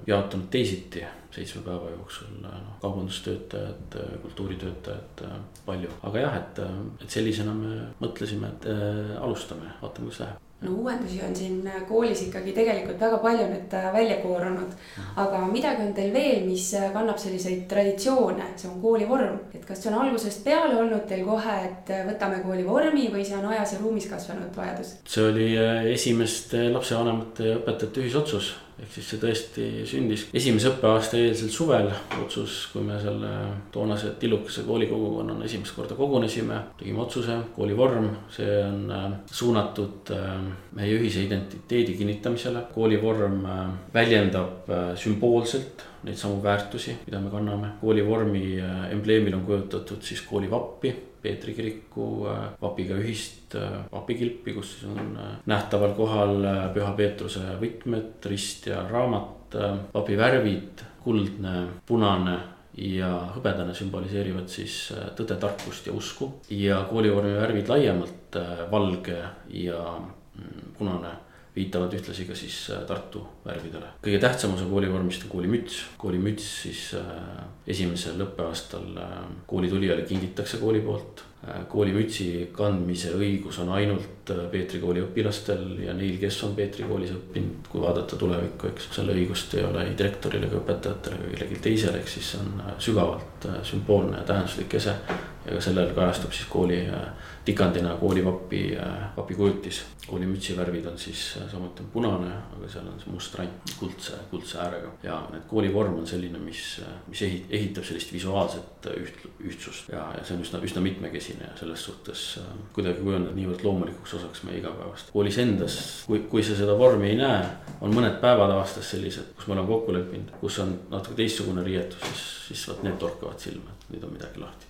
jaotunud teisiti seitsme päeva jooksul, noh, kaubandustöötajad, kultuuritöötajad, palju. aga jah, et, et sellisena me mõtlesime, et äh, alustame, vaatame, kuidas läheb no uuendusi on siin koolis ikkagi tegelikult väga palju nüüd äh, välja koorunud. aga midagi on teil veel, mis äh, kannab selliseid traditsioone, see on koolivorm. et kas see on algusest peale olnud teil kohe, et äh, võtame koolivormi või see on ajas ja ruumis kasvanud vajadus? see oli esimeste lapsevanemate ja õpetajate ühisotsus ehk siis see tõesti sündis esimese õppeaasta eelsel suvel otsus, kui me selle toonase tillukese koolikogukonnana esimest korda kogunesime. tegime otsuse, koolivorm, see on äh, suunatud äh, meie ühise identiteedi kinnitamisele. koolivorm äh, väljendab sümboolselt neid samu väärtusi, mida me kanname. koolivormi embleemil on kujutatud siis koolivappi Peetri kiriku äh, vapiga ühist äh, vapikilpi, kus siis on äh, nähtaval kohal Püha Peetruse võtmed, rist ja raamat. vapi värvid kuldne, punane ja hõbedane sümboliseerivad siis tõde, tarkust ja usku. ja koolivormi värvid laiemalt, valge ja mm, punane viitavad ühtlasi ka siis äh, Tartu värvidele. kõige tähtsam osa koolivormist on koolimüts. koolimüts siis äh, esimesel õppeaastal äh, koolitulijale kingitakse kooli poolt. koolimütsi kandmise õigus on ainult Peetri kooli õpilastel ja neil, kes on Peetri koolis õppinud, kui vaadata tulevikku, eks. selle õigust ei ole ei direktoril ega õpetajatel ega kellelgi teisel, ehk siis see on sügavalt sümboolne ja tähenduslik ese. Ja ka sellel kajastub siis kooli tikandina koolivapi, vapi kujutis koolimütsi värvid on siis äh, samuti punane, aga seal on see must rand kuldse, kuldse äärega. ja need koolivorm on selline, mis, äh, mis ehit-, ehitab sellist visuaalset äh, üht-, ühtsust ja, ja see on üsna, üsna mitmekesine ja selles suhtes kuidagi kujuneb niivõrd loomulikuks osaks meie igapäevast. koolis endas, kui, kui sa seda vormi ei näe, on mõned päevad aastas sellised, kus me oleme kokku leppinud, kus on natuke teistsugune riietus, siis, siis vot need torkavad silma, et nüüd on midagi lahti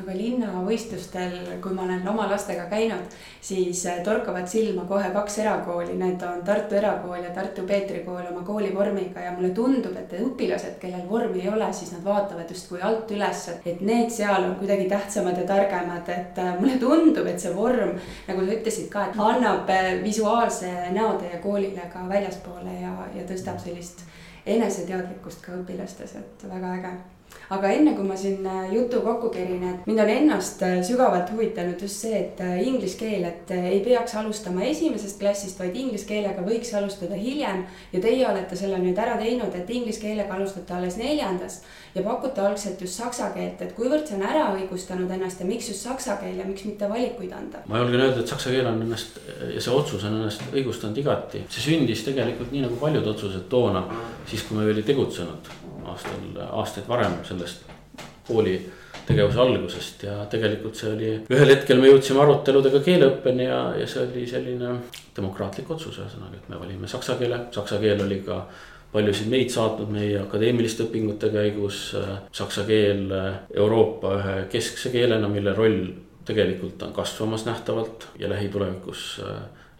aga linnavõistlustel, kui ma olen oma lastega käinud, siis äh, torkavad silma kohe kaks erakooli, need on Tartu Erakool ja Tartu Peetri Kool oma koolivormiga ja mulle tundub, et õpilased, kellel vormi ei ole, siis nad vaatavad justkui alt üles, et need seal on kuidagi tähtsamad ja targemad, et äh, mulle tundub, et see vorm, nagu sa ütlesid ka, et annab äh, visuaalse näotäie koolile ka väljaspoole ja, ja tõstab sellist eneseteadlikkust ka õpilastes, et väga äge aga enne kui ma siin äh, jutu kokku kerin, et mind on ennast äh, sügavalt huvitanud just see, et äh, inglise keel, et ei peaks alustama esimesest klassist, vaid inglise keelega võiks alustada hiljem. ja teie olete selle nüüd ära teinud, et inglise keelega alustate alles neljandas ja pakute algselt just saksa keelt, et kuivõrd see on ära õigustanud ennast ja miks just saksa keel ja miks mitte valikuid anda? ma julgen öelda, et saksa keel on ennast ja see otsus on ennast õigustanud igati. see sündis tegelikult nii nagu paljud otsused toona, siis kui me veel ei tegutsenud aastal, aastaid varem sellest kooli tegevuse algusest ja tegelikult see oli, ühel hetkel me jõudsime aruteludega keeleõppeni ja, ja see oli selline demokraatlik otsus, ühesõnaga, et me valime saksa keele, saksa keel oli ka paljusid meid saatnud meie akadeemiliste õpingute käigus. Saksa keel Euroopa ühe keskse keelena, mille roll tegelikult on kasvamas nähtavalt ja lähitulevikus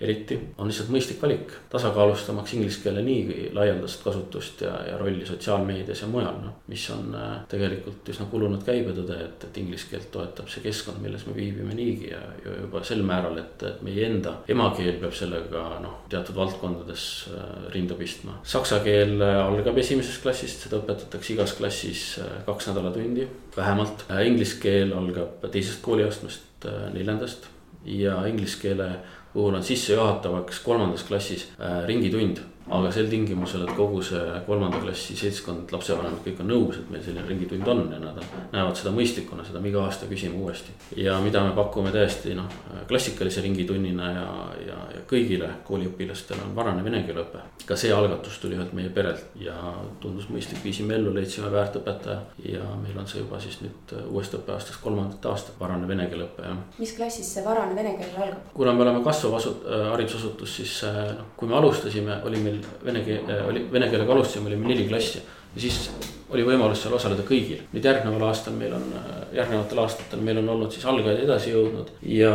eriti, on lihtsalt mõistlik valik. tasakaalustamaks inglise keele nii laialdast kasutust ja, ja rolli sotsiaalmeedias ja mujal, noh. mis on äh, tegelikult üsna kulunud käibetõde, et, et inglise keelt toetab see keskkond, milles me viibime niigi ja, ja juba sel määral, et, et meie enda emakeel peab sellega noh, teatud valdkondades äh, rinda pistma. Saksa keel äh, algab esimesest klassist, seda õpetatakse igas klassis kaks nädalatundi vähemalt. Inglise keel algab teisest kooliastmest, neljandast ja inglise keele puhul on sissejuhatavaks kolmandas klassis äh, ringitund aga sel tingimusel, et kogu see kolmanda klassi seltskond, lapsevanemad kõik on nõus, et meil selline ringitund on ja nad näevad seda mõistlikuna, seda me iga aasta küsime uuesti. ja mida me pakume täiesti noh, klassikalise ringitunnina ja, ja, ja kõigile kooliõpilastele on varane vene keele õpe. ka see algatus tuli ühelt meie perelt ja tundus mõistlik, viisime ellu, leidsime väärt õpetaja. ja meil on see juba siis nüüd uuest õppeaastast kolmandat aastat varane vene keele õpe, jah. mis klassis see varane vene keel algab? kuna me oleme kasvav asut-, haridusasutus, siis noh, kui me alustasime, oli meil vene keel, äh, oli vene keelega alustasime, olime neli klassi. ja siis oli võimalus seal osaleda kõigil. nüüd järgneval aastal meil on, äh, järgnevatel aastatel meil on olnud siis algajad edasi jõudnud ja,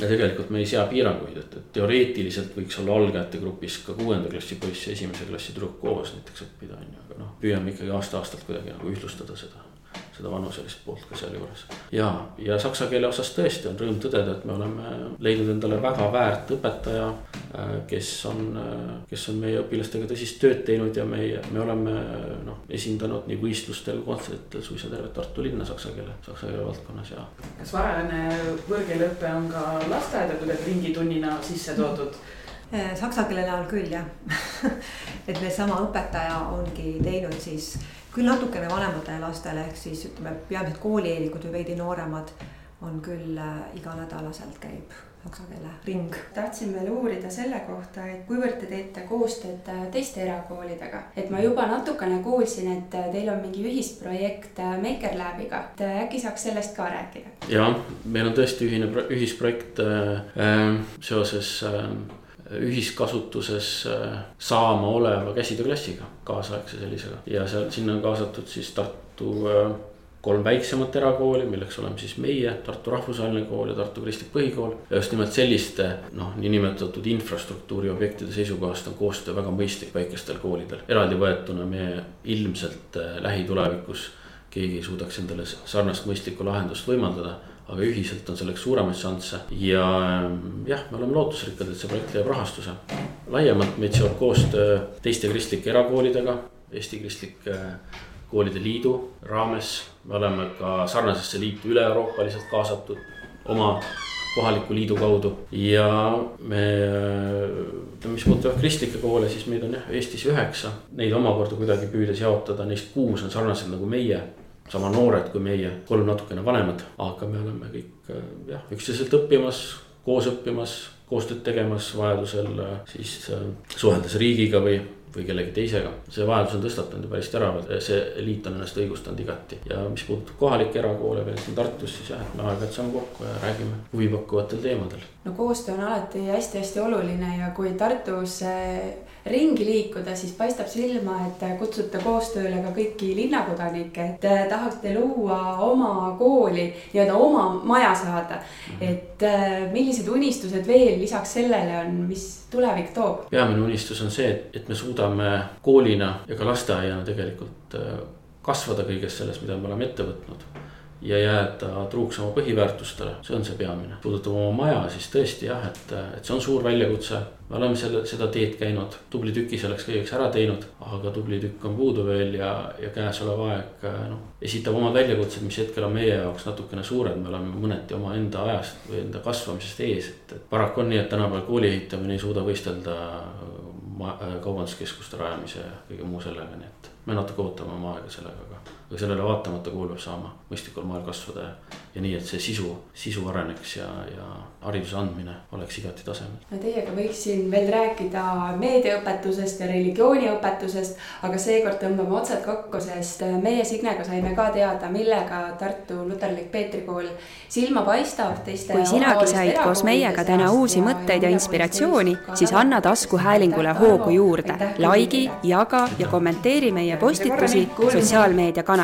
ja tegelikult me ei sea piiranguid, et, et teoreetiliselt võiks olla algajate grupis ka kuuenda klassi poiss ja esimese klassi tüdruk koos näiteks õppida, on ju, aga noh, püüame ikkagi aasta-aastalt kuidagi nagu ühtlustada seda seda vanuselist poolt ka sealjuures. ja, ja saksa keele osas tõesti on rõõm tõdeda, et me oleme leidnud endale väga väärt õpetaja, äh, kes on, äh, kes on meie õpilastega tõsist tööd teinud ja meie, me oleme noh, esindanud nii võistlustel, kontsertidel suisa tervet Tartu linna saksa keele, saksa keele valdkonnas ja. kas varajane võõrkeeleõpe on ka lasteaeda kuidagi ringitunnina sisse toodud? Äh, saksa keele näol küll jah [laughs] et meil sama õpetaja ongi teinud siis küll natukene vanematele lastele, ehk siis ütleme, peamiselt koolieelikud või veidi nooremad on küll äh, iganädalaselt käib saksa keele ring. tahtsin veel uurida selle kohta, et kuivõrd te teete koostööd äh, teiste erakoolidega, et ma juba natukene kuulsin, et äh, teil on mingi ühisprojekt Maker Labiga, et äkki saaks sellest ka rääkida? ja meil on tõesti ühine ühisprojekt äh, seoses äh, ühiskasutuses äh, saama oleva käsitööklassiga, kaasaegse sellisega. ja seal, sinna on kaasatud siis Tartu äh, kolm väiksemat erakooli, milleks oleme siis meie, Tartu Rahvusvaheline Kool ja Tartu Kristlik Põhikool. ja just nimelt selliste noh, niinimetatud infrastruktuuri objektide seisukohast on koostöö väga mõistlik väikestel koolidel. eraldi võetuna me ilmselt äh, lähitulevikus keegi ei suudaks endale sarnast mõistlikku lahendust võimaldada aga ühiselt on selleks suuremaid šansse ja jah, me oleme lootusrikkad, et see projekt leiab rahastuse. laiemalt meid seob koostöö teiste kristlike erakoolidega, Eesti Kristlike Koolide Liidu raames. me oleme ka sarnasesse liitu üle-euroopaliselt kaasatud oma kohaliku liidu kaudu ja me, mis puudutab kristlikke koole, siis meid on jah Eestis üheksa, neid omakorda kuidagi püüdes jaotada, neist kuus on sarnased nagu meie sama noored kui meie, kolm natukene vanemad, aga me oleme kõik jah, üksteiselt õppimas, koos õppimas, koostööd tegemas, vajadusel siis suheldes riigiga või või kellegi teisega. see vajadus on tõstatanud ju päris teravalt, see liit on ennast õigustanud igati ja mis puudutab kohalikke erakoole veel siin Tartus, siis jah, et me aeg-ajalt saame kokku ja räägime huvipakkuvatel teemadel. no koostöö on alati hästi-hästi oluline ja kui Tartus ringi liikuda, siis paistab silma, et kutsute koostööle ka kõiki linnakodanikke, et tahaksite luua oma kooli, nii-öelda oma maja saada. Mhm. et millised unistused veel lisaks sellele on, mis tulevik toob? peamine unistus on see, et, et me suudame koolina ja ka lasteaiana tegelikult äh, kasvada kõiges selles, mida me oleme ette võtnud ja jääda truuks oma põhiväärtustele, see on see peamine. puudutab oma maja, siis tõesti jah, et, et see on suur väljakutse. me oleme selle, seda teed käinud, tubli tüki selleks kõigeks ära teinud, aga tubli tükk on puudu veel ja, ja käesolev aeg noh, esitab omad väljakutsed, mis hetkel on meie jaoks natukene suured, me oleme mõneti omaenda ajast või enda kasvamisest ees, et, et paraku on nii, et tänapäeval kooli ehitamine ei suuda võistelda kaubanduskeskuste rajamise ja kõige muu sellega, nii et me natuke ootame oma aega sellega, aga sellele vaatamata kool peab saama mõistlikul moel kasvada ja, ja nii, et see sisu, sisu areneks ja, ja hariduse andmine oleks igati tasemel. no teiega võiks siin veel rääkida meediaõpetusest ja religiooniõpetusest, aga seekord tõmbame otsad kokku, sest meie Signega saime ka teada, millega Tartu Luterlik Peetri kool silma paistab teiste. kui sinagi said koos meiega täna uusi mõtteid ja inspiratsiooni, siis anna taskuhäälingule hoogu juurde, likei, jaga ja kommenteeri meie postitusi sotsiaalmeedia kanalites